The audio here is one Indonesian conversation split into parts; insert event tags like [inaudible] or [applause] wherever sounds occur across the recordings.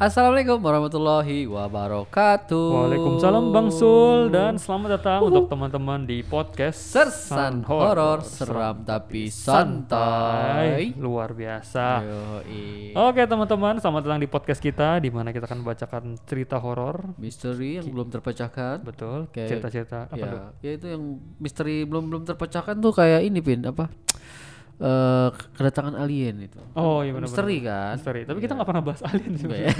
Assalamualaikum warahmatullahi wabarakatuh. Waalaikumsalam Bang Sul dan selamat datang untuk teman-teman di podcast Sersan horor seram tapi santai. luar biasa. Yoi. Oke teman-teman, selamat datang di podcast kita di mana kita akan membacakan cerita horor. Misteri yang belum terpecahkan. Betul, Kayak- cerita-cerita apa tuh? Ya, ya itu yang misteri belum belum terpecahkan tuh kayak ini pin apa? Eh kedatangan alien itu. Oh iya benar. Misteri kan? Misteri. Tapi kita nggak pernah bahas alien sih. Enggak ya?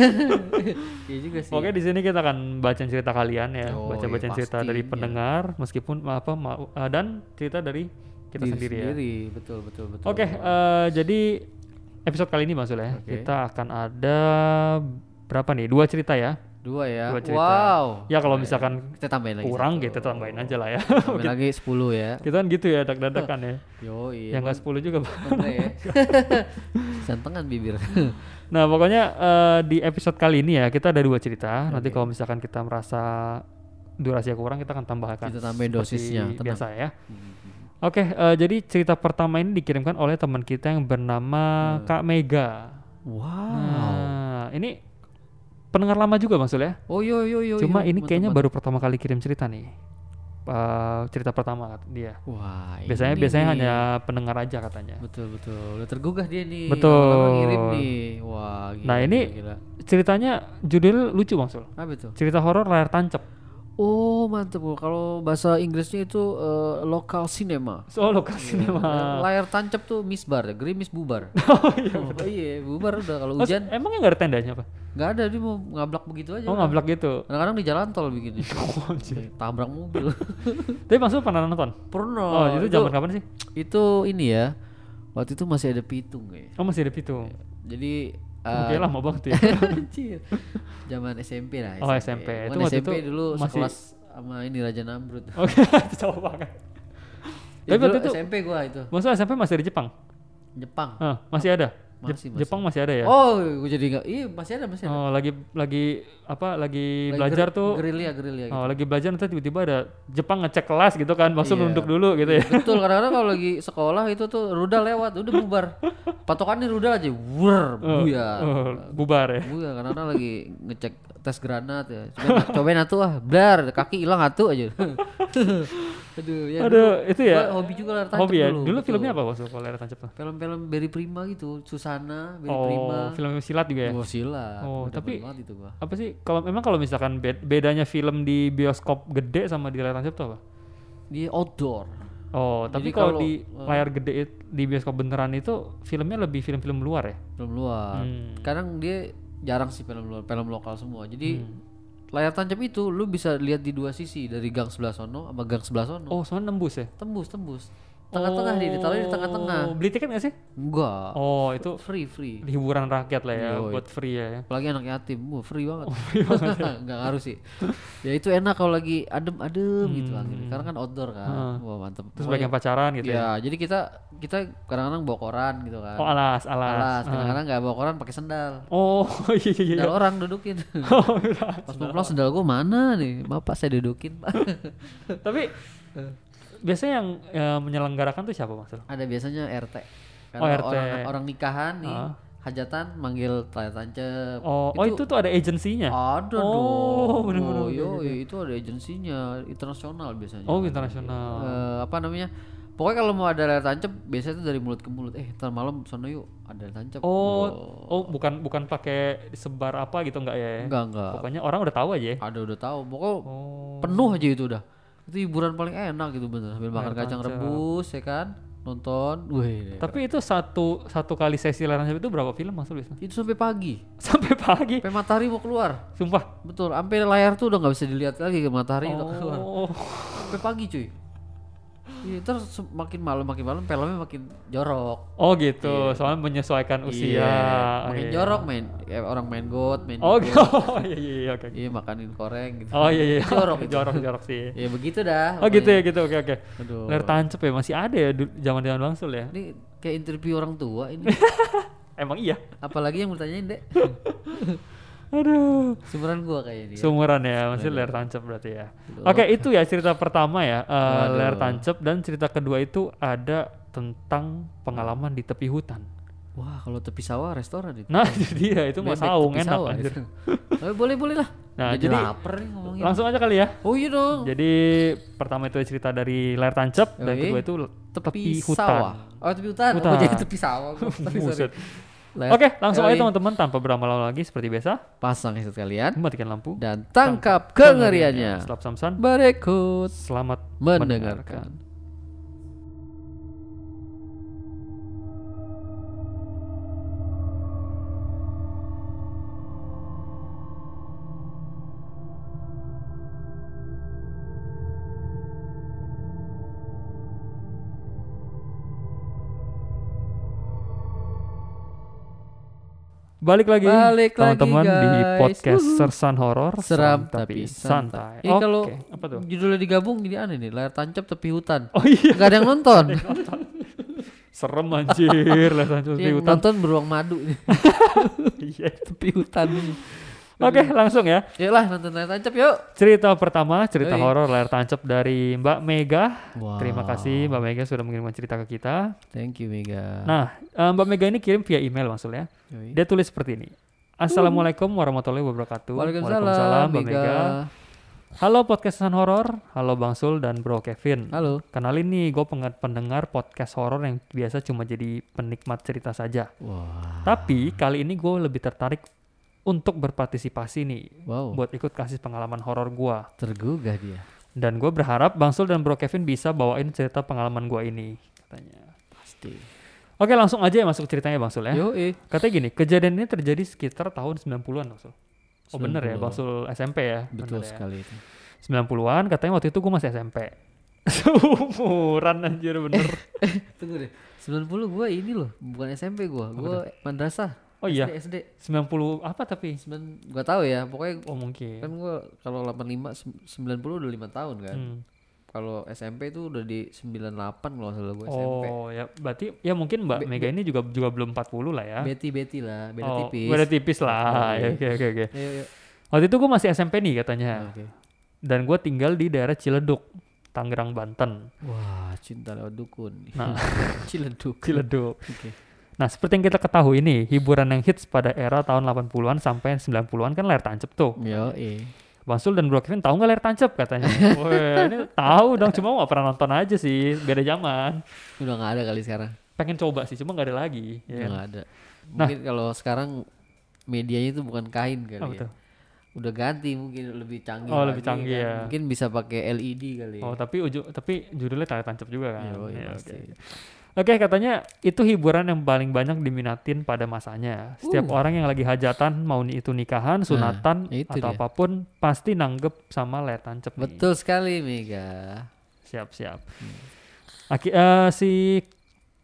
Iya juga sih. Oke di sini kita akan baca cerita kalian ya, Oh, baca-baca iya, cerita dari pendengar, meskipun apa ma- eh, dan cerita dari kita Diri sendiri, ya. sendiri. Betul betul betul. Oke, eh, jadi episode kali ini Mas Sul ya, Oke. kita akan ada berapa nih? Dua cerita ya. Dua ya. Dua cerita. Wow. Ya kalau misalkan Kita tambahin lagi. kurang satu. gitu tambahin aja lah ya. Tambahin lagi 10 ya. kita kan gitu ya, dak-dadakan ya. [laughs] Yo iya. Yang enggak 10 juga. Ya. [laughs] Santengan bibir. [laughs] Nah, pokoknya eh, di episode kali ini ya kita ada dua cerita. Nanti kalau misalkan kita merasa durasinya kurang kita akan tambahkan. Kita tambahin dosisnya, tenang. biasa ya. Oke, eh, jadi cerita pertama ini dikirimkan oleh teman kita yang bernama Kak Mega. Wow. Nah, ini pendengar lama juga Mas Sul ya. Oh yo yo yo. Cuma yo, ini kayaknya baru pertama kali kirim cerita nih. Eh, cerita pertama dia. Wah. Biasanya ini biasanya nih. hanya pendengar aja katanya. Betul betul. Udah tergugah dia nih. Betul. Ngirim nih. Wah. Gila, Nah, ini Gila, gila. Ceritanya judulnya lucu Bang Sul. Apa itu? Cerita horor layar tancap. Oh mantep bro. Kalau bahasa Inggrisnya itu eh, lokal cinema. Soal lokasi Iya. mah. Layar tancap tuh misbar ya, gerimis bubar. [laughs] Oh iya. oh, iya, bubar udah kalau Oh, hujan emangnya nggak ada tendanya apa? nggak ada dia mau ngablak begitu aja. Oh ngablak gitu. Kadang-kadang di jalan tol begini. [laughs] Oh. Tabrak mobil. [laughs] Tapi Sul pernah nonton? Pernah. Oh, itu zaman kapan sih? Itu ini ya. Waktu itu masih ada pitung ya. Oh masih ada pitung. Jadi Oke eh, lama banget ya. Zaman SMP lah. Oh, SMP. Bukan Itu waktu SMP itu dulu masih- sekelas sama ini Raja Namrud. [laughs] Oke, [laughs] jauh banget. Ya, Tapi waktu itu SMP gua itu. Maksudnya SMP masih di Jepang? Jepang. Ah, masih ada? Masih, masih. Jepang masih ada ya? Oh, gua jadi enggak. Iya, masih ada, masih ada. Oh, lagi lagi apa? Lagi, Lagi belajar ger- tuh. gerilya gerilya gitu. Oh, lagi belajar nanti tiba-tiba ada Jepang ngecek kelas gitu kan, maksud Iya. nunduk dulu gitu ya. Betul, [laughs] kadang-kadang kalau lagi sekolah itu tuh rudal lewat, udah bubar. Patokannya rudal aja, wur. Oh, bubar ya. Buyar, kadang-kadang lagi ngecek tes granat ya. Cobain, cobain atuh ah, blar, kaki hilang atuh aja. [laughs] Aduh, ya Aduh, dulu itu ya. hobi juga layar tancap Hobi ya. dulu. Dulu filmnya apa maksud kalau layar tancap tuh? Film-film Berry Prima gitu, Susana, Berry Oh, Prima. film silat juga ya. Oh, silat. Oh, Udah tapi- itu gua. Apa sih kalau memang kalau misalkan bed- bedanya film di bioskop gede sama di layar tancap tuh apa? Dia outdoor. Oh, tapi kalau kalau, di eh, layar gede di bioskop beneran itu filmnya lebih film-film luar ya? film luar. Hmm. Kadang dia jarang sih film luar, film lokal semua. Jadi Hmm. layar tancap itu lu bisa lihat di dua sisi dari gang sebelah sono sama gang sebelah sono. Oh, soalnya nembus ya? Tembus, tembus. Tengah-tengah dia ditaruh di tengah-tengah. Oh, Beli tiket nggak sih? Enggak. Oh, itu Free, free. hiburan rakyat lah ya, Yoi. buat free ya. Apalagi anak yatim, wah free banget. Oh, Enggak [laughs] ngaruh sih. ya itu enak kalau lagi adem-adem gitu anginnya. Karena kan outdoor kan. Heeh. Wah, mantep. Hmm. Terus Pokoknya- bagian pacaran gitu ya. ya, jadi kita kita kadang-kadang bawa koran gitu kan. Oh, alas, alas. Alas, kadang-kadang nggak bawa koran pakai sendal. Oh, [laughs] iya iya iya. Sendal orang dudukin. [laughs] Oh, iya. Pas mau pulang sendal gua mana nih? Bapak saya dudukin, Pak. Tapi biasanya yang eh, menyelenggarakan tuh siapa Mas? Ada biasanya RT. Karena Oh, RT. orang orang nikahan nih, Ah. hajatan manggil layar tancap. Oh, oh itu tuh ada agensinya. Ada Oh, dong. bener-bener, Oh, yo, bener-bener. itu ada agensinya internasional biasanya. Oh, internasional. Eh, apa namanya? Pokoknya kalau mau ada layar tancap biasanya itu dari mulut ke mulut. Eh, ntar malam sono yuk ada layar tancap. Oh, oh bukan bukan pakai sebar apa gitu enggak ya? enggak enggak. Pokoknya orang udah tahu aja ya. Ada udah tahu. Pokoknya Oh. penuh aja itu udah. Itu hiburan paling enak gitu bener sambil makan kacang rebus ya kan. Nonton. Wih. Tapi itu satu satu kali sesi layar tancap itu berapa film Mas biasa? itu sampai pagi. [laughs] Sampai pagi. Sampai matahari mau keluar. Sumpah. Betul, sampai layar tuh udah nggak bisa dilihat lagi ke matahari udah keluar. Oh. Sampai pagi cuy. Iya, terus makin malam makin malam filmnya makin jorok. Oh gitu, soalnya menyesuaikan usia. Iya, Oh, makin iya. jorok main kayak orang main god, main Oh, gitu. [laughs] oh iya iya iya, oke. Iya, makanin koreng gitu. Oh iya iya. [laughs] jorok itu. jorok jorok sih. Ya begitu dah. Oh gitu ya gitu oke oke. Aduh. Layar tancap ya masih ada ya du- zaman-zaman Bangsul ya. Ini kayak interview orang tua ini. [laughs] Emang iya. Apalagi yang mau tanyain, Dek? Aduh. Sumuran gua kayaknya dia. Sumuran ya, masih layar tancap berarti ya. Oke, itu ya cerita pertama ya, eh, layar tancap dan cerita kedua itu ada tentang pengalaman di tepi hutan. Wah, kalau tepi sawah restoran itu. Nah, jadi [laughs] ya itu Bebek saung enak sawah anjir. itu. Eh, boleh boleh lah. Nah, jadi, jadi lapar nih ngomongin. langsung aja kali ya. Oh iya dong. Jadi pertama itu cerita dari layar tancap dan kedua itu tepi, tepi hutan. sawah. Oh, tepi hutan. Hutan. Oh, jadi tepi sawah. [laughs] Sorry, sorry. Layar- Oke, langsung aja teman-teman tanpa berlama-lama lagi seperti biasa, Pasang headset kalian matikan lampu. Dan tangkap kengeriannya. Setelah Samsan, Berikut selamat mendengarkan. Balik lagi Balik lagi, teman-teman di podcast Wuhu. Sersan Horor Seram tapi santai. Ini Oke, kalau apa tuh? judulnya digabung jadi aneh nih. Layar tancap tepi hutan. Oh iya, Gak ada yang nonton. [laughs] serem anjir lah tancap tepi yang hutan. nonton beruang madu nih. [laughs] Iya. tepi hutan Oke, langsung ya. Yuk lah nonton layar tancap yuk. Cerita pertama, cerita horor layar tancap dari Mbak Mega. Wow. Terima kasih Mbak Mega sudah mengirimkan cerita ke kita. Thank you Mega. Nah, eh, Mbak Mega ini kirim via email maksudnya. Yoi. Dia tulis seperti ini. Assalamualaikum warahmatullahi wabarakatuh. Waalaikumsalam, Mega. Halo podcastan horor, halo Bang Sul dan Bro Kevin. Halo. Kenalin nih, gue pendengar podcast horor yang biasa cuma jadi penikmat cerita saja. Wah. Tapi kali ini gue lebih tertarik untuk berpartisipasi nih, Wow. buat ikut kasih pengalaman horor gue. Tergugah dia. Dan gue berharap Bang Sul dan Bro Kevin bisa bawain cerita pengalaman gue ini, katanya. Pasti. Oke, langsung aja ya masuk ceritanya Bang Sul ya. Yo eh. Katanya gini, kejadian ini terjadi sekitar tahun 90-an Bang Sul. Oh bener ya, 90. Bang Sul SMP ya. Betul bener ya. sekali itu. 90-an katanya waktu itu gue masih SMP. [laughs] Umuran anjir bener. [laughs] Tunggu deh. 90 gua ini loh, bukan SMP gua. Gua madrasah. Oh iya, SD. 90 apa tapi? 9 gua tahu ya, pokoknya Oh mungkin. kan gua kalau 85 sem- 90 udah 5 tahun kan. Hmm. Kalau SMP itu udah di 98 kalau salah gua SMP. Oh ya, berarti ya mungkin Mbak Be- Mega ini juga juga belum 40 lah ya. Betty lah, beda oh, tipis. Beda tipis lah. Ya, iya. Oke oke oke. Ayo, ayo. Waktu itu gue masih SMP nih katanya. Oke. Dan gue tinggal di daerah Ciledug, Tangerang, Banten. Wah, cinta lewat dukun. Nah. [laughs] Ciledug. Ciledug. Oke. Nah, seperti yang kita ketahui nih, hiburan yang hits pada era tahun 80-an sampai 90-an kan layar tancap tuh. Yo, eh. Bang Sul dan Bro Kevin tahu nggak layar tancap katanya? [laughs] Wah, ini tahu dong, cuma nggak pernah nonton aja sih, beda zaman. Udah nggak ada kali sekarang. Pengen coba sih, cuma nggak ada lagi. Udah Ya. kan? nggak ada. Nah. Mungkin kalau sekarang medianya itu bukan kain kali Apa ya. Udah ganti mungkin lebih canggih. Oh, lebih lagi canggih kan. ya. Mungkin bisa pakai LED kali. Oh, tapi uju, tapi judulnya layar tancap juga kan? Yo, Ya, pasti. Oke. Oke, katanya itu hiburan yang paling banyak diminatin pada masanya. Setiap Uh. orang yang lagi hajatan, mau itu nikahan, sunatan, itu atau dia. apa pun, pasti nanggep sama layar tancap nih. Betul sekali Mega. Siap, siap. Aki, eh, si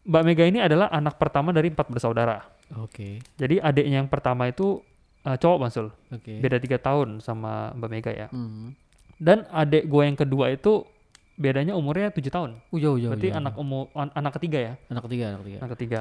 Mbak Mega ini adalah anak pertama dari empat bersaudara. Oke. Jadi adiknya yang pertama itu eh, cowok Bang Sul. Oke. Beda tiga tahun sama Mbak Mega ya. Hmm. Dan adik gue yang kedua itu bedanya umurnya tujuh tahun. Uh, jauh jauh. Berarti jauh. anak umur an- anak ketiga ya. anak ketiga, anak ketiga. Anak ketiga.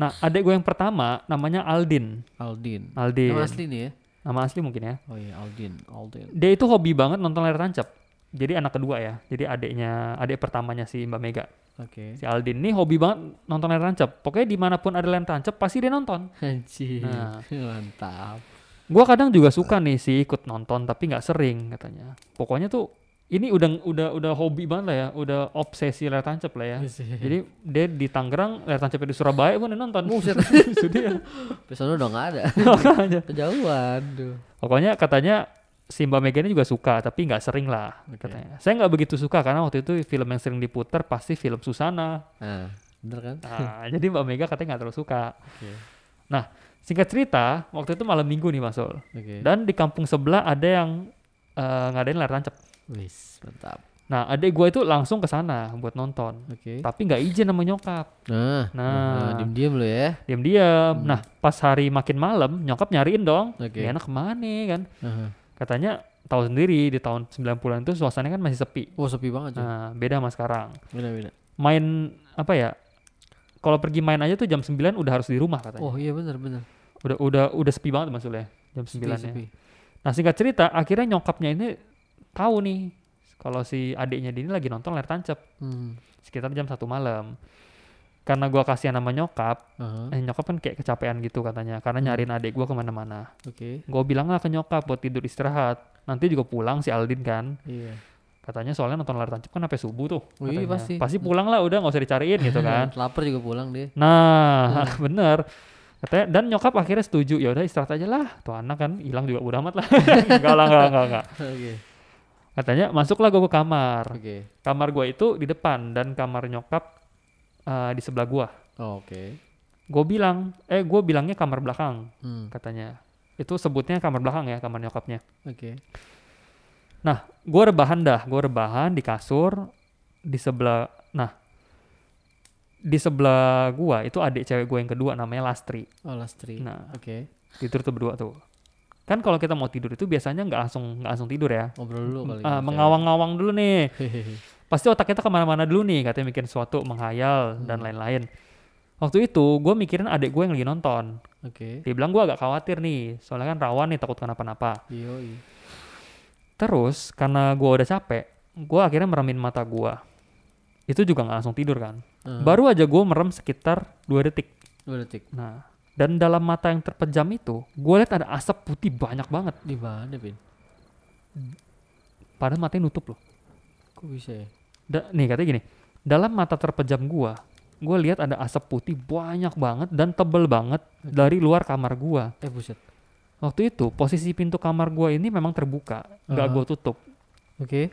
Nah, adik gue yang pertama namanya Aldin. Aldin. Aldin. Nama asli nih ya. Nama asli mungkin ya. Oh iya, Aldin, Aldin. Dia itu hobi banget nonton layar tancap. Jadi anak kedua ya. Jadi adiknya, adik pertamanya si Mbak Mega. Oke. Si Aldin ini hobi banget nonton layar tancap. Pokoknya di mana pun ada layar tancap pasti dia nonton. Anjir. Nah. Mantap. Gua kadang juga suka nih sih ikut nonton tapi nggak sering katanya. Pokoknya tuh ini udah udah udah hobi banget lah ya, udah obsesi layar tancap lah ya. Jadi dia di Tangerang, layar tancapnya di Surabaya pun nonton. Buset. [laughs] Itu dia. Pesona udah nggak ada. [laughs] Kejauhan tuh. Pokoknya katanya si Mbak Mega ini juga suka tapi nggak sering lah Oke. katanya. Saya nggak begitu suka karena waktu itu film yang sering diputar pasti film Susana. Nah, bener kan? Nah, [laughs] jadi Mbak Mega katanya nggak terlalu suka. Oke. Nah, singkat cerita, waktu itu malam minggu nih Mas Sol. Oke. Dan di kampung sebelah ada yang eh, ngadain layar tancap. Wis, mantap. Nah, adik gue itu langsung ke sana buat nonton. Oke. Tapi nggak izin sama nyokap. Nah, Nah. diem-diem lo ya. Diam-diam. Hmm. Nah, pas hari makin malam, nyokap nyariin dong. Oke. Ini anak ke mana kan? Aha. Katanya tahu sendiri di tahun 90-an itu suasananya kan masih sepi. Oh, sepi banget. Nah, beda sama sekarang. Beda-beda. Main apa ya? Kalau pergi main aja tuh jam 9 udah harus di rumah katanya. Oh, iya bener bener. Udah udah udah sepi banget maksudnya jam 9 Sepi, ya. sepi. Nah, singkat cerita, akhirnya nyokapnya ini tahu nih kalau si adiknya dia ini lagi nonton layar tancap Hmm. sekitar jam satu malam. karena gua kasihan sama nyokap eh, nyokap kan kayak kecapean gitu katanya karena Hmm. nyariin adik gua ke mana-mana Oke. gue bilang lah ke nyokap buat tidur istirahat nanti juga pulang si Aldin kan Iya. katanya soalnya nonton layar tancap kan sampai subuh tuh iya, katanya. pasti. pulang lah udah nggak usah dicariin gitu [laughs] kan Lapar juga pulang deh. nah [laughs] bener katanya dan nyokap akhirnya setuju ya udah istirahat aja lah tuh anak kan hilang juga udah amat lah [laughs] enggak lah enggak enggak enggak Oke. Katanya masuklah gue ke kamar Oke. kamar gue itu di depan dan kamar nyokap eh, di sebelah gue Oh, Oke. gue bilang eh gue bilangnya kamar belakang Hmm. katanya itu sebutnya kamar belakang ya kamar nyokapnya Oke. Nah, gue rebahan dah, gue rebahan di kasur di sebelah. Nah, di sebelah gua itu adik cewek gue yang kedua namanya Lastri. Oh, Lastri. Nah, Oke. tidur tuh berdua tuh. Kan kalau kita mau tidur itu biasanya nggak langsung nggak langsung tidur ya. Ngobrol dulu kali. Ah, gitu. mengawang-ngawang dulu nih. Pasti otak kita ke mana-mana dulu nih, katanya mikir sesuatu, menghayal dan Hmm. lain-lain. Waktu itu gue mikirin adik gue yang lagi nonton. Oke. Dia bilang gue agak khawatir nih, soalnya kan rawan nih takut kenapa-napa. Yoi. Terus karena gua udah capek, gua akhirnya meremin mata gua. Itu juga nggak langsung tidur kan. Ah, Baru aja gua merem sekitar dua detik. dua detik. Nah, dan dalam mata yang terpejam itu, gua lihat ada asap putih banyak banget. Di mana, Pin? Padahal matanya nutup loh. Kok bisa ya? Da- nih katanya gini, dalam mata terpejam gua, gua lihat ada asap putih banyak banget dan tebel banget dari luar kamar gua. Eh, buset. Waktu itu posisi pintu kamar gua ini memang terbuka, nggak Aha. gua tutup. Oke.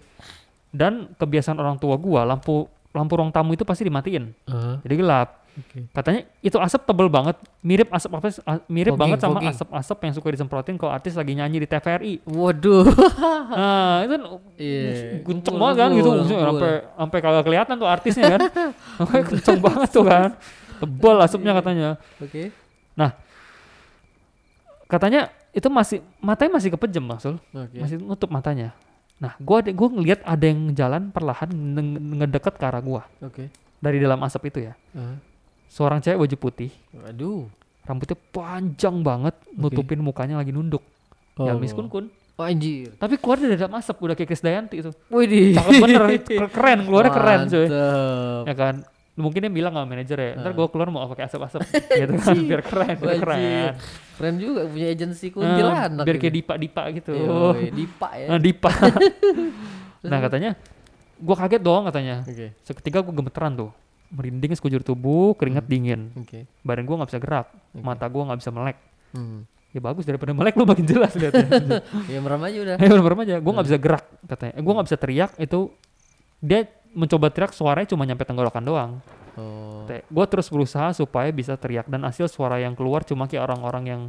Dan kebiasaan orang tua gua, lampu lampu ruang tamu itu pasti dimatiin. Aha. Jadi gelap. Oke. Katanya itu asap tebel banget, mirip asap apa? Mirip Fogging, banget sama asap-asap yang suka disemprotin kalau artis lagi nyanyi di TVRI. Waduh. [laughs] Nah, itu Iya. kenceng Ngumpul, banget kan gitu, sampai sampai kagak kelihatan tuh artisnya kan. [laughs] Kenceng banget tuh kan. Tebel asapnya katanya. Oke. Katanya itu masih matanya masih kepejam maksud, Oke. masih nutup matanya. Nah, gua ada gua ngelihat ada yang jalan perlahan nge- ngedeket ke arah gua Oke. dari dalam asap itu ya. Aha. Seorang cewek baju putih, Aduh. rambutnya panjang banget, nutupin mukanya lagi nunduk. Ya Miss Kun Kun. Oh, anjir. Tapi keluar dari dalam asap udah kayak Krisdayanti itu. Widih. Cakep bener, keren, keluarnya keren cuy. Mantep. Ya kan. Mungkin dia bilang sama manajer ya, ntar Ah. gue keluar mau pakai asap-asap [laughs] gitu kan, biar keren, biar Wajib. keren. Keren juga punya agensi Eh, kuntilanak. biar kayak dipa-dipa gitu. Yoi, Dipa ya. Nah, dipa. [laughs] nah katanya, gue kaget dong katanya. Seketika gue gemeteran tuh, merinding sekujur tubuh, keringat Hmm. dingin, Oke. badan gue nggak bisa gerak, Oke. mata gue nggak bisa melek. Hmm. Ya bagus daripada melek lu makin jelas lihatnya. [laughs] Ya merem aja udah. [laughs] Ayo bener aja, gue nggak Hmm. bisa gerak katanya. Eh, gue nggak bisa teriak itu dia mencoba teriak suaranya cuma nyampe tenggorokan doang. Oh. Gue terus berusaha supaya bisa teriak dan hasil suara yang keluar cuma kayak orang-orang yang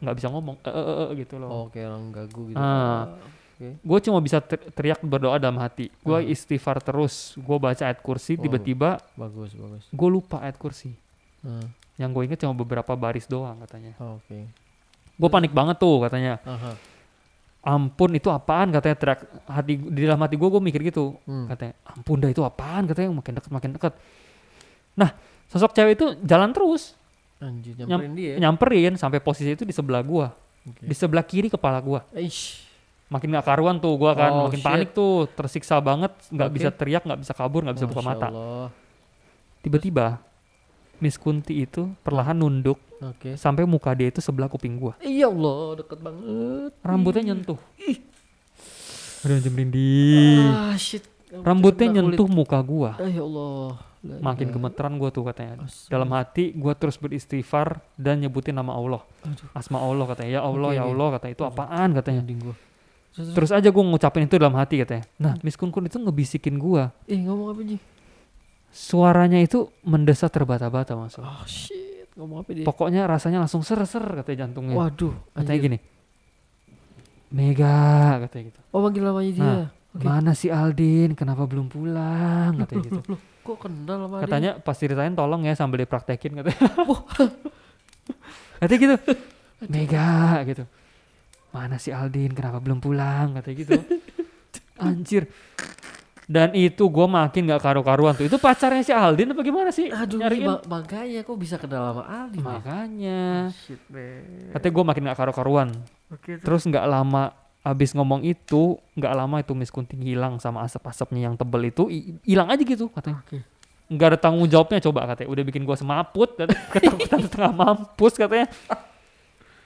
nggak bisa ngomong, eh, eh, eh, gitu loh. Oh, kayak orang gagu gitu. Ah. Oke. Gue cuma bisa ter- teriak berdoa dalam hati. Gue Hmm. istighfar terus. Gue baca ayat kursi. Oh. Tiba-tiba Bagus, bagus. gue lupa ayat kursi. Ah. Yang gue inget cuma beberapa baris doang katanya. Oh, Oke. Gue panik banget tuh katanya. Aha. Ampun itu apaan katanya teriak hati di dalam hati gue gue mikir gitu. Hmm. Katanya ampun dah itu apaan katanya makin deket makin deket. Nah sosok cewek itu jalan terus Anjir, nyamperin dia. nyamperin sampai posisi itu di sebelah gua Oke. di sebelah kiri kepala gua Eish. Makin gak karuan tuh gua kan Oh, makin shit. panik tuh tersiksa banget nggak Oke. bisa teriak nggak bisa kabur nggak bisa buka Masya mata Allah. tiba-tiba Miss Kunti itu perlahan nunduk Oke. sampai muka dia itu sebelah kuping gua Iya Allah, deket banget. rambutnya nyentuh Aduh jam merinding Ah, shit. rambutnya nyentuh kulit. muka gua Ah, ya Allah. La makin gemeteran gua tuh katanya As- dalam hati gua terus beristighfar dan nyebutin nama Allah Aduh. asma Allah katanya ya Allah Oke, ya. Allah katanya itu apaan katanya gua. Terus, aja gua ngucapin itu dalam hati katanya. Nah Miss Kun Kun itu ngebisikin gua. Eh ngomong apa Ji? suaranya itu mendesah terbata-bata masuk Oh shit, ngomong apa dia? pokoknya rasanya langsung ser-ser katanya jantungnya. Waduh, katanya anjir. gini. Mega katanya gitu. Oh manggil namanya dia. Nah, Oke. mana si Aldin? Kenapa belum pulang? Katanya gitu. Loh, kok kenal sama dia? katanya pas ceritain tolong ya sambil dipraktekin katanya. Katanya gitu. [laughs] Mega gitu mana si Aldin? Kenapa belum pulang? Katanya gitu. Anjir. Dan itu gue makin gak karu-karuan tuh. Itu pacarnya si Aldin apa gimana sih? Aduh, nyariin? ma- makanya kok bisa kenal sama Aldi? ya? makanya. Shit, man. katanya gue makin gak karu-karuan. Oke, terus? Nggak lama abis ngomong itu nggak lama itu Miss Kunting hilang sama asap-asapnya yang tebel itu. Hi- hilang aja gitu katanya. Oke. nggak ada tanggung jawabnya coba katanya. Udah bikin gua semaput dan [laughs] ketakutan setengah mampus katanya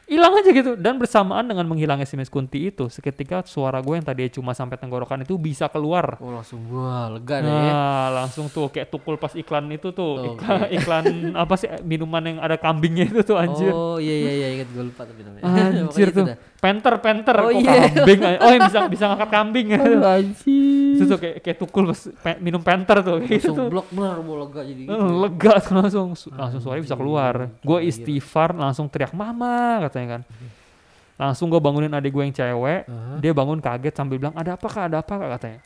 hilang aja gitu dan bersamaan dengan menghilangnya si Miss Kunti itu seketika suara gue yang tadi cuma sampai tenggorokan itu bisa keluar Oh langsung gua lega deh. Nah, langsung tuh kayak tukul pas iklan itu tuh. Oke. Iklan, iklan [laughs] apa sih minuman yang ada kambingnya itu tuh anjir. Oh iya iya iya ingat gue lupa tapi namanya. [laughs] anjir tuh. Penter, penter. Oh, Kok iya. kambing. Oh, yang bisa bisa ngangkat kambing ya. [laughs] anjir. Itu tuh kayak kayak tukul pas pe- minum penter tuh kayak gitu Langsung tuh. blok bener mau lega jadi gitu. Eh, lega tuh langsung langsung suaranya bisa keluar. Gue istighfar langsung teriak mama katanya kan. Langsung gue bangunin adik gue yang cewek. Aha. Dia bangun kaget sambil bilang ada apa kak ada apa kak katanya.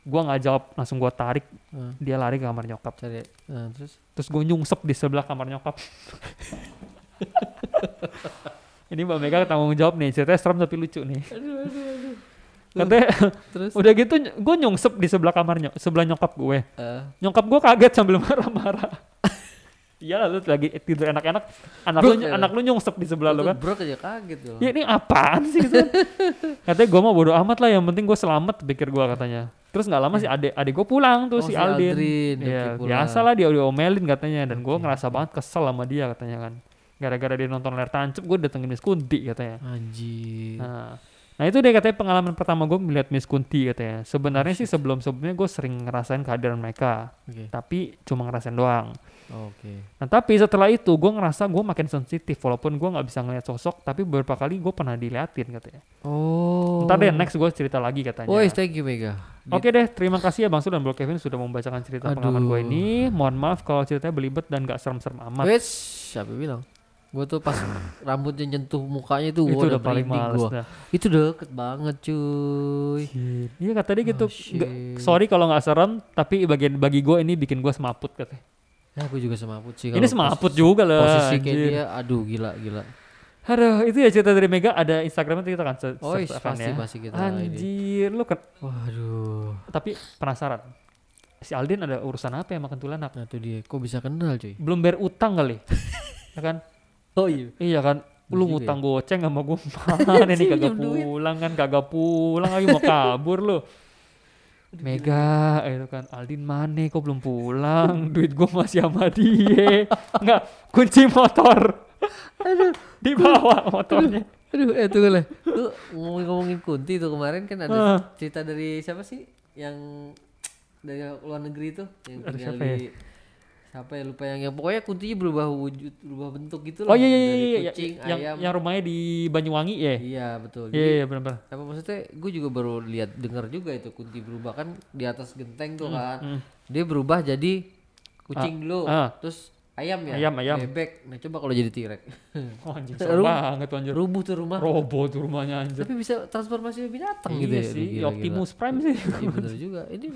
Gue nggak jawab langsung gue tarik. Ah, Dia lari ke kamar nyokap. cari nah, terus Terus gue nyungsep di sebelah kamar nyokap. [laughs] Ini Mbak Mega tanggung jawab nih, ceritanya serem tapi lucu nih. aduh aduh aduh. Katanya [laughs] Terus udah gitu gue nyungsep di sebelah kamar nyok sebelah nyokap gue. eh, Nyokap gue kaget sambil [laughs] marah-marah. Iya lu lagi tidur enak-enak, anak lu Bro, anak lu nyungsep di sebelah lu kan. Bro aja kaget loh. Ya ini apaan sih gitu kan. [laughs] Katanya gue mau bodo amat lah yang penting gue selamat pikir gue katanya. Terus nggak lama sih adik adik gue pulang tuh Oh, si si Aldin. Aldrin, Iya pulang. biasa lah dia diomelin katanya dan gue ngerasa banget kesel sama dia katanya kan. Gara-gara dia nonton layar tancap gue datengin Kunti katanya. Anjir. Nah, nah itu deh katanya pengalaman pertama gue melihat Miss Kunti katanya. Sebenarnya sih sebelum sebelumnya gue sering ngerasain kehadiran mereka, Oke. tapi cuma ngerasain doang. Oke. Nah tapi setelah itu gue ngerasa gue makin sensitif walaupun gue nggak bisa ngeliat sosok, tapi beberapa kali gue pernah diliatin katanya. Oh. Ntar deh next gue cerita lagi katanya. Oh, thank you Mega. Oke deh, terima kasih ya Bang Sul dan Bro Kevin sudah membacakan cerita pengalaman gue Aduh. ini. Mohon maaf kalau ceritanya belibet dan gak serem-serem amat. Wait, siapa bilang? Gue tuh pas [laughs] rambutnya nyentuh mukanya tuh itu udah paling males gua. dah. Itu deket banget cuy. Iya kata dia gitu. Oh, Nggak- shit. sorry kalau nggak serem, tapi bagian bagi gue ini bikin gue semaput katanya. Ya gue juga semaput sih. Ini semaput posisi- juga lah. Posisi kayak dia, aduh gila gila. Aduh, itu ya cerita dari Mega. Ada Instagramnya kita akan se- Oh, akan pasti ya. pasti kita ini. Anjir, lu kan. Waduh. Tapi penasaran. Si Aldin ada urusan apa ya makan tulanak? Nah tuh dia, kok bisa kenal cuy? Belum bayar utang kali. [laughs] ya kan? Oh iya. Iya kan? Lu ngutang goceng sama gue [laughs] mana nih kagak pulang kan kagak pulang lagi mau kabur lu. Mega itu kan. Aldin mana kok belum pulang? [laughs] Duit gue masih sama dia. Nggak kunci motor. Di bawah motornya. Aduh, eh tunggu lah. Lu ngomongin-ngomongin Kunti tuh kemarin kan ada cerita dari siapa sih? Yang dari luar negeri tuh yang tinggal siapa di ya? Siapa ya lupa yang yang pokoknya kuntinya berubah wujud, berubah bentuk gitu oh loh. iya iya Dari iya iya kucing, yang ayam. yang rumahnya di Banyuwangi ya Iya, betul. iya Jadi, iya benar-benar apa maksudnya gue juga baru lihat dengar juga itu kunti berubah kan di atas genteng tuh kan. hmm. Dia berubah jadi kucing dulu. ah. Terus ayam ya? Ayam, ayam. Bebek. Nah, coba kalau jadi T-Rex. oh, anjing [laughs] serem Seru. banget anjir Rubuh tuh rumah. robo tuh rumahnya anjir Tapi bisa transformasi binatang iya gitu ya. sih gila-gila. Optimus Prime sih Iya bener juga. Ini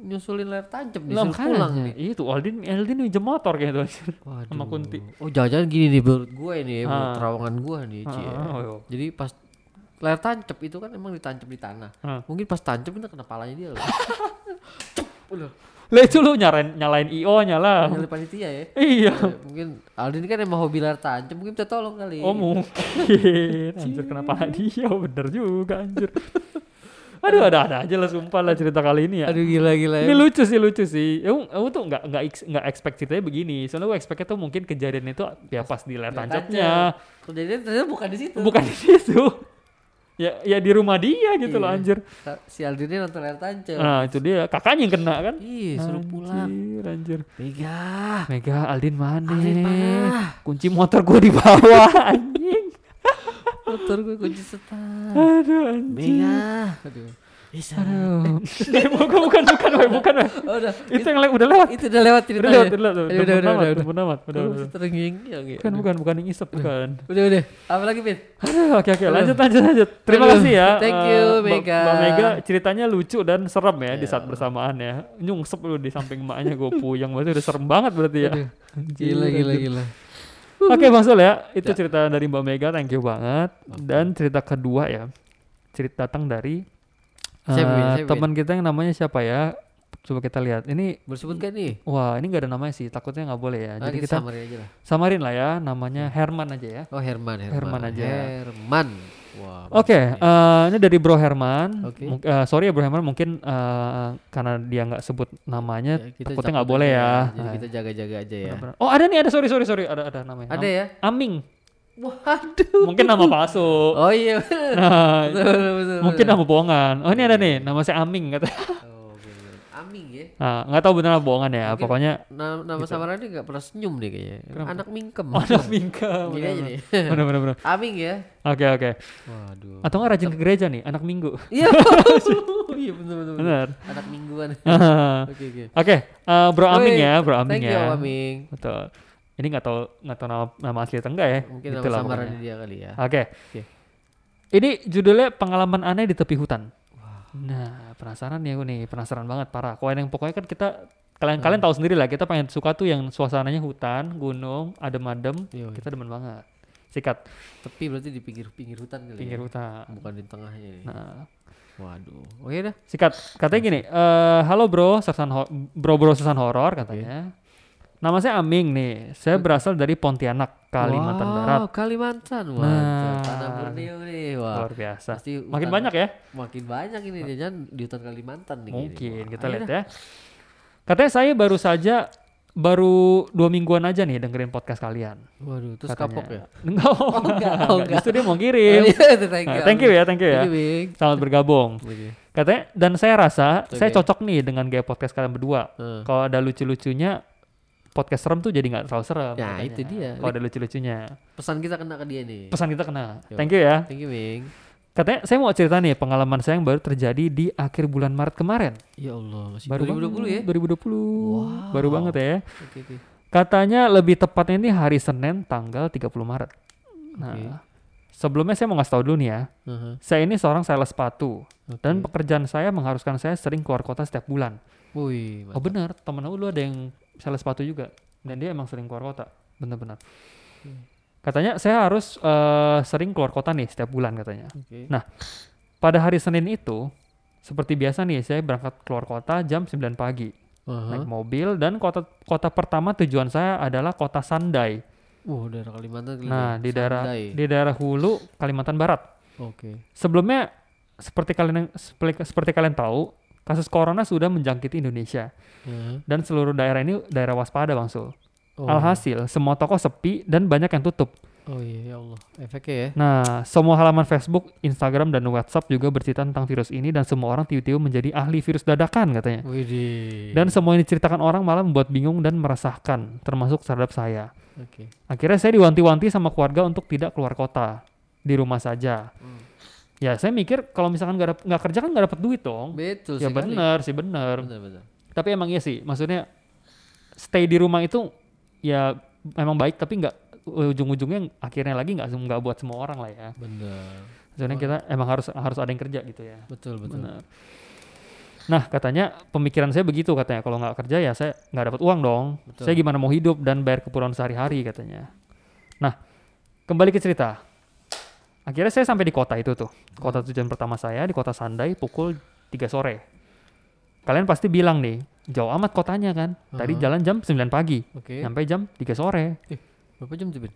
nyusulin layar tancap nih, Lah, suruh pulang nih. Iya tuh Aldin Aldin minjem motor kayak tuh anjir. Waduh. sama Kunti. Oh jangan-jangan gini nih menurut gue ini ya, menurut Ah. terawangan gue nih. Ci, ya. Ah, oh, iya. Jadi pas layar tancap itu kan emang ditancap di tanah. Ah. Mungkin pas tancap itu kena palanya dia loh. [laughs] Udah. Lah itu lu nyalain nyalain IO nyala. Nyali panitia ya. Iya. Ya, mungkin Aldin kan emang hobi layar tancap, mungkin minta tolong kali. Oh mungkin. [laughs] Anjir kenapa dia bener juga anjir. [laughs] Aduh ada-ada aja lah sumpah lah cerita kali ini ya. Aduh gila gila Ini ya. lucu sih lucu sih. Aku, aku tuh nggak nggak nggak expect ceritanya begini. Soalnya aku expectnya tuh mungkin kejadian itu ya pas di layar tancapnya, Kejadian ternyata bukan di situ. bukan di situ. Ya ya di rumah dia gitu loh Iya. anjir. Ta- Si Aldinnya nonton layar tancap. Nah itu dia kakaknya yang kena kan. Ih, suruh pulang. Anjir anjir. Mega. Mega Aldin mana? Aldin mana? Kunci motor gue di bawah [laughs] anjing. Motor gue kunci setan. Aduh anjing. Mega. Aduh. Bisa. Aduh. Eh, bukan bukan bukan bukan woy. Oh, udah. Itu yang le- udah lewat. Itu udah lewat Udah ceritanya. lewat, udah lewat. Udah, Udah udah, udah, udah, udah amat. Udah, Udah, udah. Bukan, bukan, bukan yang isep, bukan. Udah, udah. Apa lagi, Pin? Aduh, oke, oke. Lanjut, lanjut, lanjut. Terima kasih ya. thank eh, you, Mega. Mbak Mega ceritanya lucu dan serem ya di Ya. saat bersamaan ya. Nyungsep lu di samping emaknya gue puyeng. Berarti udah serem banget berarti ya. Gila, gila, gila. Oke Bang Sul ya, itu Ya. cerita dari Mbak Mega, thank you banget. Dan cerita kedua ya, cerita datang dari Siapa, teman kita yang namanya siapa ya? Coba kita lihat. Ini Bersebut kan nih? wah ini nggak ada namanya sih, takutnya nggak boleh ya. Ah, Jadi kita kita samarin aja lah. samarin lah ya, namanya Herman aja ya. Oh, Herman, Herman. Herman aja. Herman. Oke, bagus nih. eh, ini dari Bro Herman. Oke. Mung- eh, sorry ya Bro Herman, mungkin eh, karena dia nggak sebut namanya, Ya, kita takutnya nggak boleh aja ya. Jadi Nah, kita jaga-jaga aja ya. benar-benar. Oh ada nih, ada sorry sorry sorry, ada ada namanya. Ada Am- ya? Aming, Waduh. mungkin nama palsu. Oh iya. bener. Nah, Betul, betul, betul, mungkin nama bohongan. Oh ini ada nih, nama saya Aming kata. [laughs] Bener. Nah, nggak tahu benar bohongan ya. Mungkin Pokoknya Nama, nama samarannya nggak pernah senyum deh kayaknya. Kenapa? Anak mingkem. oh, ada Mingka. Gini aja nih. Bener bener bener. Aming ya. Oke oke. Waduh. Atau nggak rajin ke gereja nih, anak minggu. Iya. [laughs] Iya betul. betul. Bener. Anak mingguan. [laughs] Oke, Oke oke. eh, Bro Aming ya, Bro Aming Thank ya. you Aming. Betul. Ini nggak tahu nggak tahu nama, nama asli atau enggak ya. Mungkin Itulah nama samaran pokoknya. dia kali ya. Oke. Oke. Ini judulnya pengalaman aneh di tepi hutan. Nah, penasaran nih aku nih, penasaran banget parah. Kalau yang pokoknya kan kita kalian Hmm. kalian tahu sendiri lah, kita pengen suka tuh yang suasananya hutan, gunung, adem-adem, Yoi. kita demen banget. Sikat Tepi berarti di pinggir pinggir hutan kali pinggir ya. hutan. Bukan di tengahnya nih. Nah, Waduh. Oke dah. sikat. Katanya gini, eh halo bro, sersan ho- bro bro sersan horor katanya. Nama saya Aming nih. Saya berasal dari Pontianak, Kalimantan wow, Barat. Kalimantan. Wah, Nah. tanah Borneo nih. Wah. Luar biasa. Pasti Makin hutan- banyak ya? Makin banyak ini jangan di hutan Kalimantan nih. Mungkin kita ayo lihat dah. ya. Katanya saya baru saja baru dua mingguan aja nih dengerin podcast kalian. Waduh, terus katanya. kapok ya? [laughs] Enggak, oh, enggak, enggak, oh, enggak. Justru dia mau [laughs] kirim. Oh, iya, thank Nah, you. thank you ya, thank you ya. Thank you, Bing. Selamat bergabung. [laughs] Katanya dan saya rasa saya Oke. cocok nih dengan gaya podcast kalian berdua. Eh. Kalau ada lucu-lucunya podcast serem tuh jadi nggak terlalu serem. Nah, katanya. itu dia. Kalau ada lucu-lucunya. Pesan kita kena ke dia nih. Pesan kita kena. Yo. Thank you ya. Thank you, Bing. Katanya saya mau cerita nih pengalaman saya yang baru terjadi di akhir bulan Maret kemarin. Ya Allah, masih Baru 2020 ya? banget, 2020. Baru Wow. banget ya. Oke, oke. Katanya lebih tepatnya ini hari Senin tanggal 30 Maret. Nah, sebelumnya saya mau ngasih tahu dulu nih ya. Aha, Saya ini seorang sales sepatu oke. dan pekerjaan saya mengharuskan saya sering keluar kota setiap bulan. Wih, Oh benar, temen aku dulu ada yang sales sepatu juga dan dia emang sering keluar kota. Benar-benar. Katanya saya harus eh, sering keluar kota nih setiap bulan katanya. Oke. Nah, Pada hari Senin itu seperti biasa nih saya berangkat keluar kota jam 9 pagi Aha. naik mobil dan kota kota pertama tujuan saya adalah kota Sandai. Wah, daerah Kalimantan kali Nah, di daerah Sandai. di daerah Hulu, Kalimantan Barat. Oke. Sebelumnya seperti kalian seperti, seperti kalian tahu, kasus corona sudah menjangkiti Indonesia Aha. dan seluruh daerah ini daerah waspada, Bang Sul. Oh. Alhasil, semua toko sepi dan banyak yang tutup. Oh iya ya Allah. Efeknya ya. Nah, semua halaman Facebook, Instagram, dan WhatsApp juga bercerita tentang virus ini dan semua orang tiba-tiba menjadi ahli virus dadakan katanya. Widih. Dan semua yang diceritakan orang malah membuat bingung dan meresahkan, termasuk terhadap saya. Oke. Akhirnya saya diwanti-wanti sama keluarga untuk tidak keluar kota, di rumah saja. Hmm. Ya saya mikir kalau misalkan nggak nggak kerja kan nggak dapat duit dong. Betul ya sekali. benar sih benar. Benar benar. Tapi emang iya sih, maksudnya stay di rumah itu ya emang baik tapi nggak ujung-ujungnya akhirnya lagi nggak nggak buat semua orang lah ya. Benar. Maksudnya kita emang harus harus ada yang kerja gitu ya. Betul betul. Benar. Nah katanya pemikiran saya begitu katanya kalau nggak kerja ya saya nggak dapat uang dong. Betul. Saya gimana mau hidup dan bayar keperluan sehari-hari katanya. Nah kembali ke cerita. Akhirnya saya sampai di kota itu tuh. Kota tujuan pertama saya di kota Sandai pukul 3 sore. Kalian pasti bilang nih, jauh amat kotanya kan. Tadi Aha. jalan jam 9 pagi, Oke. sampai jam 3 sore. Berapa jam tuh, Ben?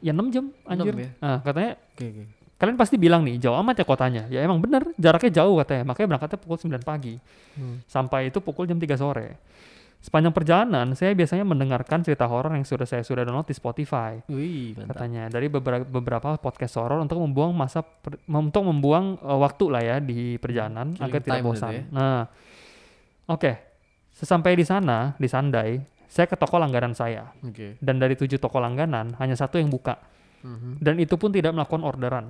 Ya 6 jam anjir. ya? Nah, katanya Oke oke. kalian pasti bilang nih, jauh amat ya kotanya. Ya emang bener, jaraknya jauh katanya. Makanya berangkatnya pukul 9 pagi. Hmm. Sampai itu pukul jam 3 sore. Sepanjang perjalanan, saya biasanya mendengarkan cerita horor yang sudah saya sudah download di Spotify. Wih, mantap. Katanya dari beberapa beberapa podcast horor untuk membuang masa per- untuk membuang eh, waktu lah ya di perjalanan Killing agar tidak time gitu bosan. ya. Nah, oke. Sesampai di sana di Sandai, saya ke toko langganan saya Oke. dan dari tujuh toko langganan hanya satu yang buka Mhm. dan itu pun tidak melakukan orderan.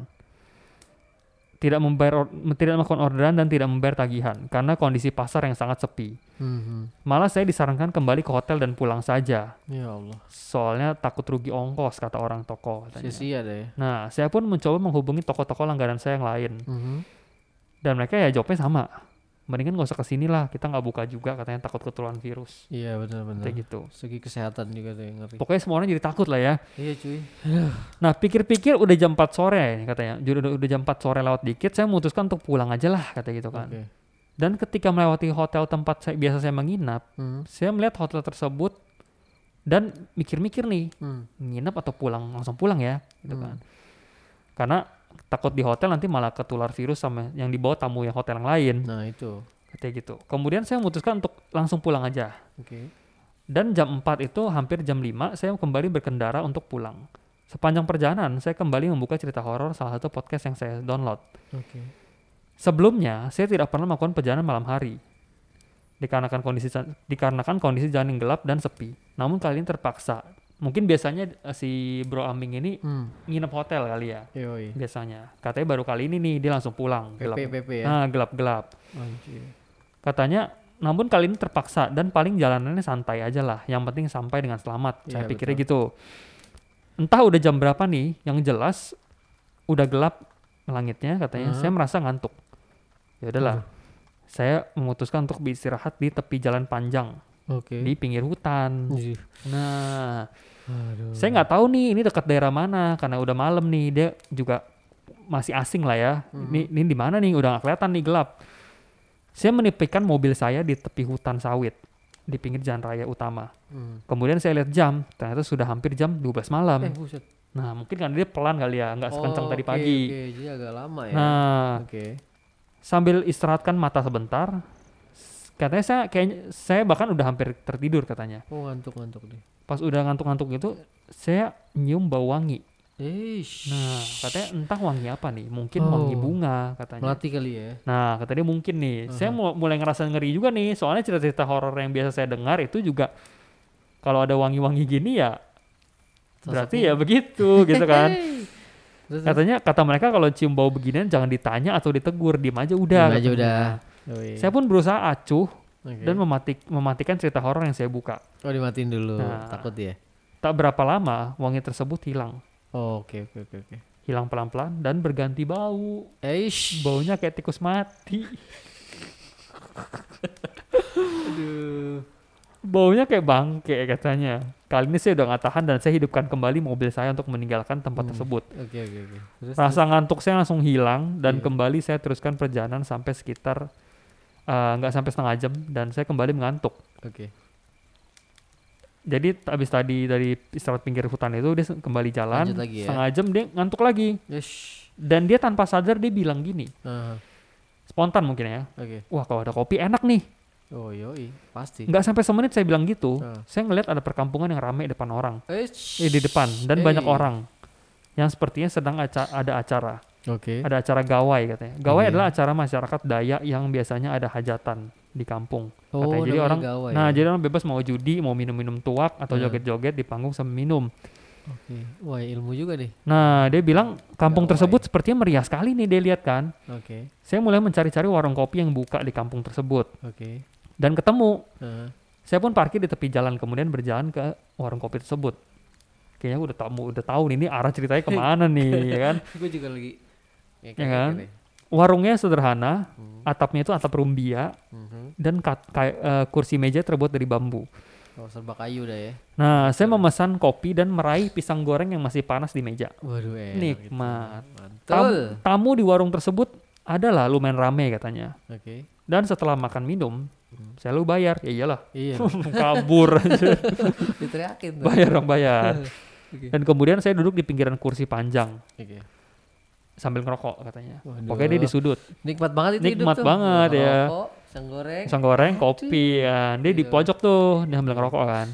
Tidak membayar tidak melakukan orderan dan tidak membayar tagihan karena kondisi pasar yang sangat sepi. Mhm. Malah saya disarankan kembali ke hotel dan pulang saja. Ya Allah. Soalnya takut rugi ongkos kata orang toko. Sia-sia deh. Nah, saya pun mencoba menghubungi toko-toko langganan saya yang lain Mhm. dan mereka ya jawabnya sama. Mendingan gak usah ke sini lah, kita nggak buka juga katanya takut ketularan virus. Iya benar-benar. Kayak gitu. Segi kesehatan juga tuh yang ngeri. Pokoknya semua orang jadi takut lah ya. Iya cuy. Nah, pikir-pikir udah jam 4 sore katanya. Jadi udah, udah jam 4 sore lewat dikit, saya memutuskan untuk pulang aja lah kata gitu kan. Oke. Dan ketika melewati hotel tempat saya, biasa saya menginap, Mhm. saya melihat hotel tersebut dan mikir-mikir nih, Hmm. nginep atau pulang langsung pulang ya gitu Hmm. kan karena takut di hotel nanti malah ketular virus sama yang dibawa tamu yang hotel yang lain Nah, itu. katanya gitu kemudian saya memutuskan untuk langsung pulang aja Oke. dan jam 4 itu hampir jam 5 saya kembali berkendara untuk pulang sepanjang perjalanan saya kembali membuka cerita horor salah satu podcast yang saya download Oke. Sebelumnya, saya tidak pernah melakukan perjalanan malam hari. Dikarenakan kondisi dikarenakan kondisi jalan yang gelap dan sepi. Namun kali ini terpaksa. Mungkin biasanya eh, si Bro Aming ini Hmm. nginep hotel kali ya. Yoi. Biasanya. Katanya baru kali ini nih dia langsung pulang. Gelap. PP ya. Nah, gelap-gelap. Anjir. Katanya namun kali ini terpaksa dan paling jalanannya santai aja lah. Yang penting sampai dengan selamat. Iya, Saya pikirnya gitu. Entah udah jam berapa nih, yang jelas udah gelap langitnya katanya. Hah? Saya merasa ngantuk. Ya udahlah. Saya memutuskan untuk beristirahat di tepi jalan panjang Oke. di pinggir hutan. Anjir. Nah, Aduh. saya nggak tahu nih ini dekat daerah mana karena udah malam nih. Dia juga masih asing lah ya. Ini ini di mana nih? Udah nggak kelihatan nih gelap. Saya menipikan mobil saya di tepi hutan sawit di pinggir jalan raya utama. Hmm. Kemudian saya lihat jam, ternyata sudah hampir jam 12 malam. Eh, buset. Nah, mungkin kan dia pelan kali ya, nggak sekencang Oh, tadi pagi. Oke, jadi agak lama ya. Nah, Oke. sambil istirahatkan mata sebentar, katanya saya kayaknya saya bahkan udah hampir tertidur katanya. Oh, ngantuk-ngantuk deh. Pas udah ngantuk-ngantuk gitu, saya nyium bau wangi. Eish. Nah, katanya entah wangi apa nih, mungkin wangi Oh. bunga katanya. Melati kali ya. Nah, katanya mungkin nih. Saya mu- mulai ngerasa ngeri juga nih, soalnya cerita-cerita horor yang biasa saya dengar itu juga kalau ada wangi-wangi gini ya berarti ya begitu gitu [laughs] kan. Katanya kata mereka kalau cium bau beginian jangan ditanya atau ditegur, diem aja udah. Diem aja udah. Yoi. Saya pun berusaha acuh Oke. dan mematik, mematikan cerita horor yang saya buka. Oh, dimatiin dulu. Nah. Takut ya. Tak berapa lama wangi tersebut hilang. Oh, oke oke oke oke. Hilang pelan-pelan dan berganti bau. Eish. Baunya kayak tikus mati. Aduh. Baunya kayak bangke katanya. Kali ini saya udah nggak tahan dan saya hidupkan kembali mobil saya untuk meninggalkan tempat Hmm. tersebut. Oke oke oke. Rasa ngantuk saya langsung hilang dan Iya. kembali saya teruskan perjalanan sampai sekitar eh, nggak sampai setengah jam dan saya kembali mengantuk. Oke. Jadi t- habis tadi dari istirahat pinggir hutan itu dia kembali jalan Lanjut lagi ya. setengah jam dia ngantuk lagi Eish. dan dia tanpa sadar dia bilang gini Ah, spontan mungkin ya Oke. wah kalau ada kopi enak nih Oh yoi, pasti. nggak sampai semenit saya bilang gitu Ah. saya ngelihat ada perkampungan yang ramai depan orang Eish. eh, di depan dan banyak Hey. orang yang sepertinya sedang aca- ada acara Oke. ada acara gawai katanya gawai Iya. adalah acara masyarakat Dayak yang biasanya ada hajatan di kampung Oh, katanya. jadi orang gawai nah ya? jadi orang bebas mau judi mau minum-minum tuak atau Hmm. joget-joget di panggung sambil minum Oke. Wah, ilmu juga nih. nah dia bilang kampung Gawai. tersebut sepertinya meriah sekali nih dia lihat kan Oke. saya mulai mencari-cari warung kopi yang buka di kampung tersebut Oke. dan ketemu Ah, saya pun parkir di tepi jalan kemudian berjalan ke warung kopi tersebut kayaknya udah tahu udah tahu nih ini arah ceritanya ke mana [laughs] nih ya kan gue juga lagi. Ya kan? warungnya sederhana atapnya itu atap rumbia dan kat- kayak eh, kursi meja terbuat dari bambu Oh, serba kayu dah ya. nah saya memesan kopi dan meraih pisang goreng yang masih panas di meja Waduh, enak Nikmat. Gitu. Tam- tamu di warung tersebut adalah lumayan rame katanya Oke. dan setelah makan minum saya lu bayar ya iyalah Iya. [laughs] kabur aja [laughs] Diteriakin bayar dong bayar [laughs] Oke. dan kemudian saya duduk di pinggiran kursi panjang Oke. Sambil ngerokok katanya Waduh. pokoknya dia di sudut Nikmat banget itu hidup Nikmat tuh. banget ya. Rokok, pisang goreng. pisang goreng kopi ya dia di Iya. pojok tuh dia sambil ngerokok kan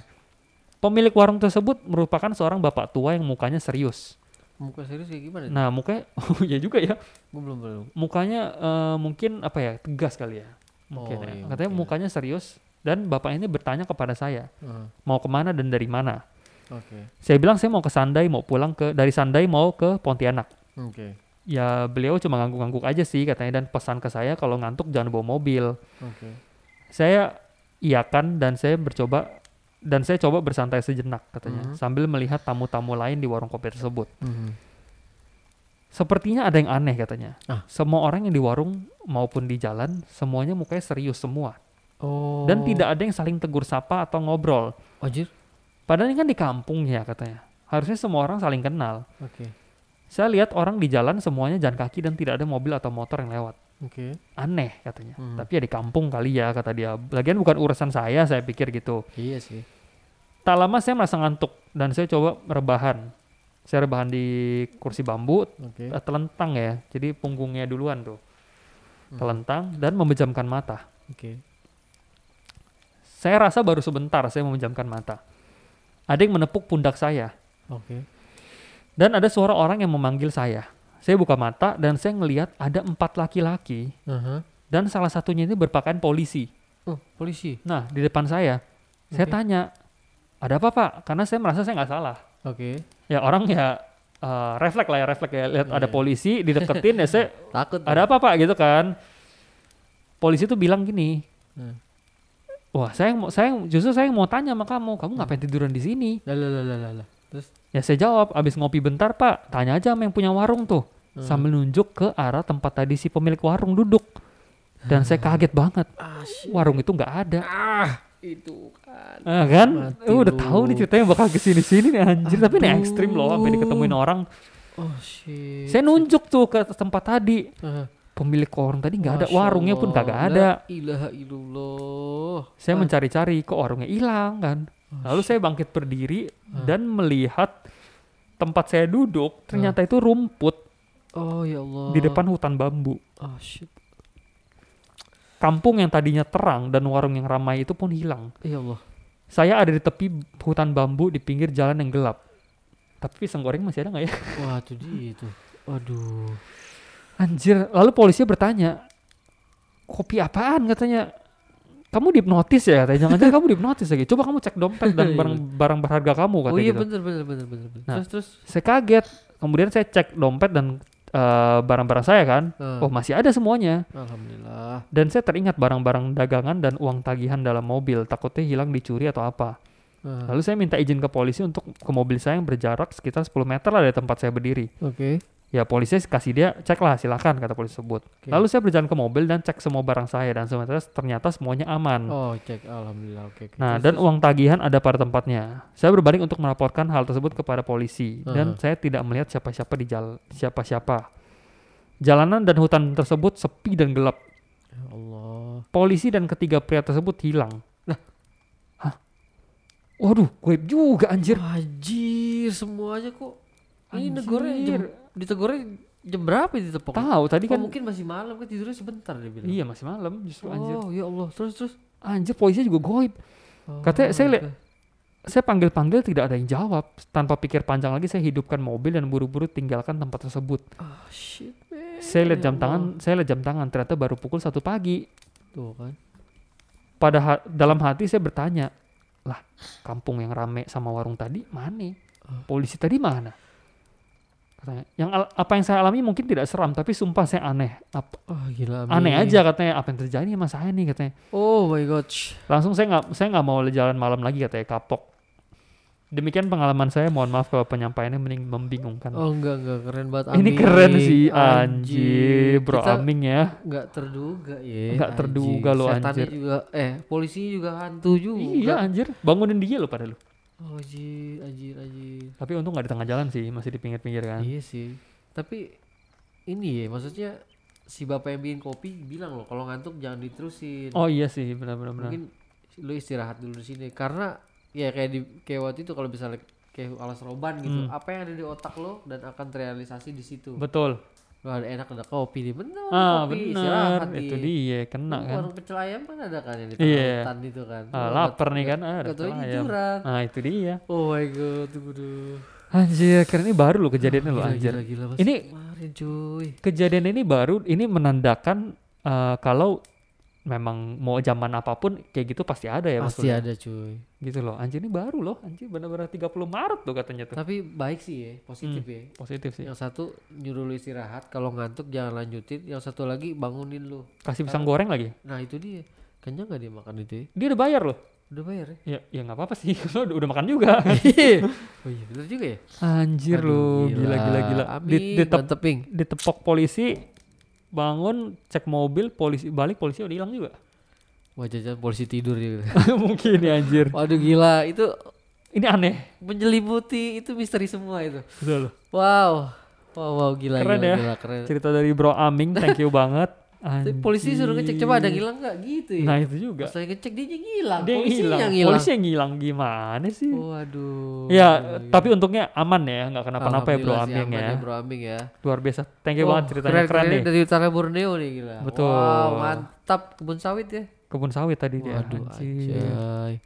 pemilik warung tersebut merupakan seorang bapak tua yang mukanya serius Muka serius kayak gimana? nah mukanya [laughs] oh ya juga ya Gue belum belum. mukanya eh, mungkin apa ya tegas kali ya mungkin Oh, ya. iya, katanya mungkin. mukanya serius dan bapak ini bertanya kepada saya Ah, mau ke mana dan dari mana Oke. saya bilang saya mau ke Sandai mau pulang ke dari Sandai mau ke Pontianak Oke. Ya beliau cuma ngangguk-ngangguk aja sih katanya dan pesan ke saya kalau ngantuk jangan bawa mobil Oke. saya iakan dan saya bercoba dan saya coba bersantai sejenak katanya Mhm. sambil melihat tamu-tamu lain di warung kopi tersebut Mhm. sepertinya ada yang aneh katanya Ah. semua orang yang di warung maupun di jalan semuanya mukanya serius semua Oh. dan tidak ada yang saling tegur sapa atau ngobrol Anjir. padahal ini kan di kampung ya katanya harusnya semua orang saling kenal Oke. Saya lihat orang di jalan semuanya jalan kaki dan tidak ada mobil atau motor yang lewat Oke. aneh katanya Hmm. tapi ya di kampung kali ya kata dia lagian bukan urusan saya saya pikir gitu Iya sih. tak lama saya merasa ngantuk dan saya coba rebahan Saya rebahan di kursi bambu, Oke. eh, telentang ya. Jadi punggungnya duluan tuh. Hmm. Telentang dan memejamkan mata. Oke. Saya rasa baru sebentar saya memejamkan mata. Ada yang menepuk pundak saya. Oke. Dan ada suara orang yang memanggil saya. Saya buka mata dan saya ngelihat ada empat laki-laki Aha. dan salah satunya ini berpakaian polisi. Oh, polisi. Nah, di depan saya, saya Oke. tanya, ada apa pak? Karena saya merasa saya nggak salah. Oke. Ya orang ya eh, refleks lah ya, refleks ya. Lihat ada Iya. polisi, [laughs] dideketin ya saya, Takut. ada apa pak gitu kan. Polisi tuh bilang gini, Hmm. wah saya mau, saya justru saya mau tanya sama kamu, kamu ngapain tiduran di sini? Lah lah lah lah lah, lah. Terus Ya saya jawab, abis ngopi bentar pak, tanya aja sama yang punya warung tuh. Hmm. Sambil nunjuk ke arah tempat tadi si pemilik warung duduk. Dan saya kaget banget, ah, shit. warung itu nggak ada. ah itu kan. Ah kan? Mati Eh, udah tahu nih ceritanya bakal ke sini-sini nih anjir. Tapi ini Aduh. ekstrim loh, sampai diketemuin orang. Oh shit. Saya nunjuk tuh ke tempat tadi. Ah. Pemilik warung tadi nggak ada, warungnya pun kagak ada. La ilaha illallah. Saya Ah. mencari-cari, kok warungnya hilang kan. Oh, Lalu saya bangkit berdiri dan melihat tempat saya duduk ternyata itu rumput Oh ya Allah. di depan hutan bambu. Oh shit. Kampung yang tadinya terang dan warung yang ramai itu pun hilang. Ya Allah. Saya ada di tepi hutan bambu di pinggir jalan yang gelap. Tapi pisang goreng masih ada nggak ya? [laughs] Wah, itu dia itu. Waduh. Anjir, lalu polisi bertanya, kopi apaan katanya? Kamu dihipnotis ya katanya, jangan-jangan kamu dihipnotis lagi. Coba kamu cek dompet dan [laughs] Iya. barang-barang berharga kamu Oh katanya iya gitu. bener bener bener bener. Nah. Terus terus. Saya kaget, kemudian saya cek dompet dan eh, barang-barang saya kan. Ah. Oh masih ada semuanya. Alhamdulillah. Dan saya teringat barang-barang dagangan dan uang tagihan dalam mobil, takutnya hilang dicuri atau apa. Ah. Lalu saya minta izin ke polisi untuk ke mobil saya yang berjarak sekitar 10 meter lah dari tempat saya berdiri. Oke. Ya polisi kasih dia cek lah silakan kata polisi tersebut. Oke. Lalu saya berjalan ke mobil dan cek semua barang saya dan ternyata ternyata semuanya aman. Oh cek. Alhamdulillah. Oke. oke. Nah dan uang tagihan ada pada tempatnya. Saya berbalik untuk melaporkan hal tersebut kepada polisi dan Aha. saya tidak melihat siapa-siapa di jalan siapa-siapa. Jalanan dan hutan tersebut sepi dan gelap. Ya Allah. Polisi dan ketiga pria tersebut hilang. Hah? Waduh, gue juga anjir. Anjir semuanya kok. Ini negornya jam, ditegornya jam berapa ditepok? Tahu tadi Oh, kan mungkin masih malam kan tidurnya sebentar dia bilang. iya masih malam justru anjir. Oh ya Allah. Terus terus. Anjir polisi juga goib. Oh, Katanya saya lihat. Saya panggil-panggil tidak ada yang jawab. Tanpa pikir panjang lagi saya hidupkan mobil dan buru-buru tinggalkan tempat tersebut. Ah shit. man. Saya lihat Ya jam tangan, saya lihat jam tangan ternyata baru pukul satu pagi. Tuh kan. Pada ha- dalam hati saya bertanya, lah kampung yang rame sama warung tadi mana? Ah. Polisi tadi mana? Katanya, yang apa yang saya alami mungkin tidak seram, tapi sumpah saya aneh. Ap- Oh gila. aneh amin. aja katanya apa yang terjadi sama saya nih katanya. Oh my god. Langsung saya nggak saya nggak mau jalan malam lagi katanya kapok. Demikian pengalaman saya. Mohon maaf kalau penyampaiannya mending membingungkan. Oh enggak enggak keren banget. Ini Aming. keren sih anjir, bro Kita Aming ya. nggak terduga ya. Nggak terduga lo, anjir. juga eh polisi juga hantu juga. Iya anjir, bangunin dia lo pada lu. Oh anjir, anjir, anjir. Tapi untung nggak di tengah jalan sih, masih di pinggir-pinggir kan. Iya sih. Tapi ini ya maksudnya si bapak yang bikin kopi bilang loh kalau ngantuk jangan diterusin. Oh iya sih, benar-benar. benar. Mungkin lu istirahat dulu di sini karena ya kayak di kayak waktu itu kalau misalnya kayak alas roban gitu, Hmm. apa yang ada di otak lo dan akan terrealisasi di situ. Betul. Lo ada enak ada kopi nih, bener Ah kopi istirahat itu di dia kena kan. Warung pecel ayam kan ada kan yang di tengah Iya. hutan itu kan. Ah, lapar nih kan, ah, ada pecel ayam. Nah itu dia. Oh my god, dulu. Anjir, keren ini baru lo kejadiannya lo Gila, anjir. Gila, gila. Ini- kemarin cuy. Kejadian ini baru, ini menandakan eh, kalau memang mau zaman apa pun kayak gitu pasti ada ya Pasti maksudnya. ada cuy. Gitu loh. Anjir ini baru loh, anjir benar-benar 30 Maret tuh katanya tuh. Tapi baik sih ya, positif Hmm. ya. Positif sih. Yang satu nyuruh lu istirahat, kalau ngantuk jangan lanjutin. Yang satu lagi bangunin lu. Kasih pisang goreng lagi. Nah itu dia. Kenyang gak dia makan itu ya? Dia udah bayar loh. Udah bayar ya? Ya, ya nggak apa-apa sih. [laughs] Lo udah, udah makan juga. [laughs] oh iya bener juga ya? Anjir Aduh, lu, gila gila gila. Amin, Di, ditep, ditepok polisi, bangun, cek mobil, polisi balik, polisi udah hilang juga. [laughs] Wah jajan polisi tidur gitu. [laughs] Mungkin ya anjir. Waduh gila, itu Ini aneh. menjelimuti itu misteri semua itu. Betul. Wow. Wow, wow gila Keren gila, ya. gila keren. Cerita dari Bro Aming, thank you [laughs] banget. Tapi polisi suruh ngecek coba ada hilang nggak gitu ya. Nah itu juga. Pas lagi ngecek dia ngilang. Dia polisi hilang. yang hilang. Polisi yang ngilang gimana sih? Waduh. ya, gila, tapi untungnya aman ya, nggak kenapa-napa ya Bro Aming aman ya. Bro Aming ya. Luar biasa. Thank you Wah, banget ceritanya keren, nih. Dari utara Borneo nih gila. Betul. Wow, mantap kebun sawit ya. Kebun sawit tadi dia. Waduh, anjay.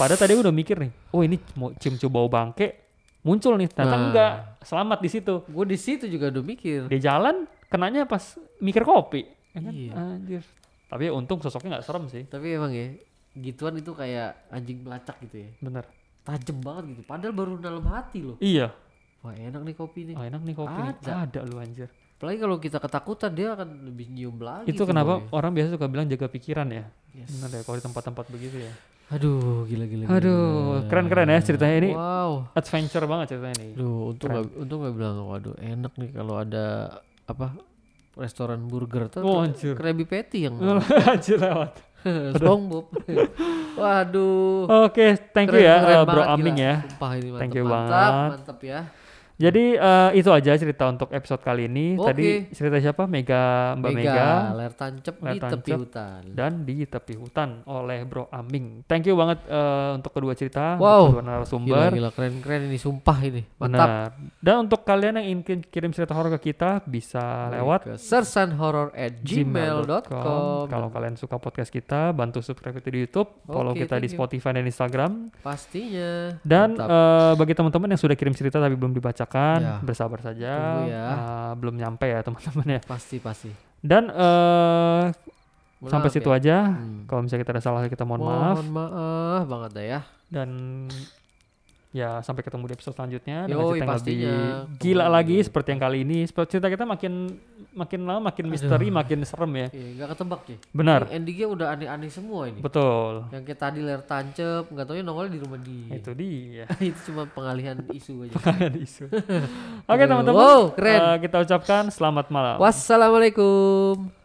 Padahal tadi udah mikir nih, oh ini mau cium cium bau bangke muncul nih, ternyata Nah. enggak. Selamat di situ. Gue di situ juga udah mikir. Dia jalan kenanya pas mikir kopi. Ya kan? Iya. Anjir. Tapi ya untung sosoknya nggak serem sih. Tapi emang ya, gituan itu kayak anjing pelacak gitu ya. Bener. Tajem banget gitu. Padahal baru dalam hati loh. Iya. Wah enak nih kopi nih. Oh, enak nih kopi. nih. Ada. Ada lu anjir. Apalagi kalau kita ketakutan dia akan lebih nyium lagi. Itu kenapa boy. orang biasa suka bilang jaga pikiran ya. Yes. Bener deh kalau di tempat-tempat begitu ya. Aduh, gila gila. gila. Aduh, keren-keren ya ceritanya ini. Wow. Adventure banget ceritanya ini. Aduh, untung Keren. gak, untung gak bilang, waduh enak nih kalau ada apa restoran burger tuh Oh, anjir. Krabby Patty yang [laughs] Anjir lewat. [laughs] SpongeBob. [laughs] waduh. Oke, thank you Keren- ya keren uh, Bro Aming ya. Sumpah ini mantap, Thank you mantap, banget. mantap ya. Jadi eh, itu aja cerita untuk episode kali ini. Oke. Tadi cerita siapa? Mega Mbak Mega, ler tancep Ler di tepi hutan. dan di tepi hutan oleh Bro Aming. Thank you banget eh, untuk kedua cerita, Wow. untuk kedua Gila, narasumber. gila keren-keren ini sumpah ini. Mantap. Benar. Dan untuk kalian yang ingin kirim cerita horor ke kita bisa lewat ke sersanhorror at gmail.com Kalau kalian suka podcast kita, bantu subscribe itu di YouTube, follow Oke, kita di thank you. Spotify dan Instagram. pastinya Dan Mantap. eh, bagi teman-teman yang sudah kirim cerita tapi belum dibacakan, Ya. bersabar saja. Tunggu ya. Eh, belum nyampe ya teman-teman ya. pasti pasti Dan Mohon sampai situ ya. aja. Hmm. Kalau misalnya kita ada salah kita mohon maaf. Mohon maaf banget dah ya. Dan ya sampai ketemu di episode selanjutnya dengan Yoi, cerita yang lebih gila lagi seperti yang kali ini. Seperti cerita kita makin makin lama makin misteri, makin serem ya. Iya, nggak ketebak ya. Benar. Ini endingnya udah aneh-aneh semua ini. Betul. Yang kayak tadi ler tancep, nggak taunya nongol di rumah dia. Itu dia. [laughs] itu cuma pengalihan isu aja. Ada isu. [laughs] Oke teman-teman. Wow, keren. Eh, kita ucapkan selamat malam. Wassalamualaikum.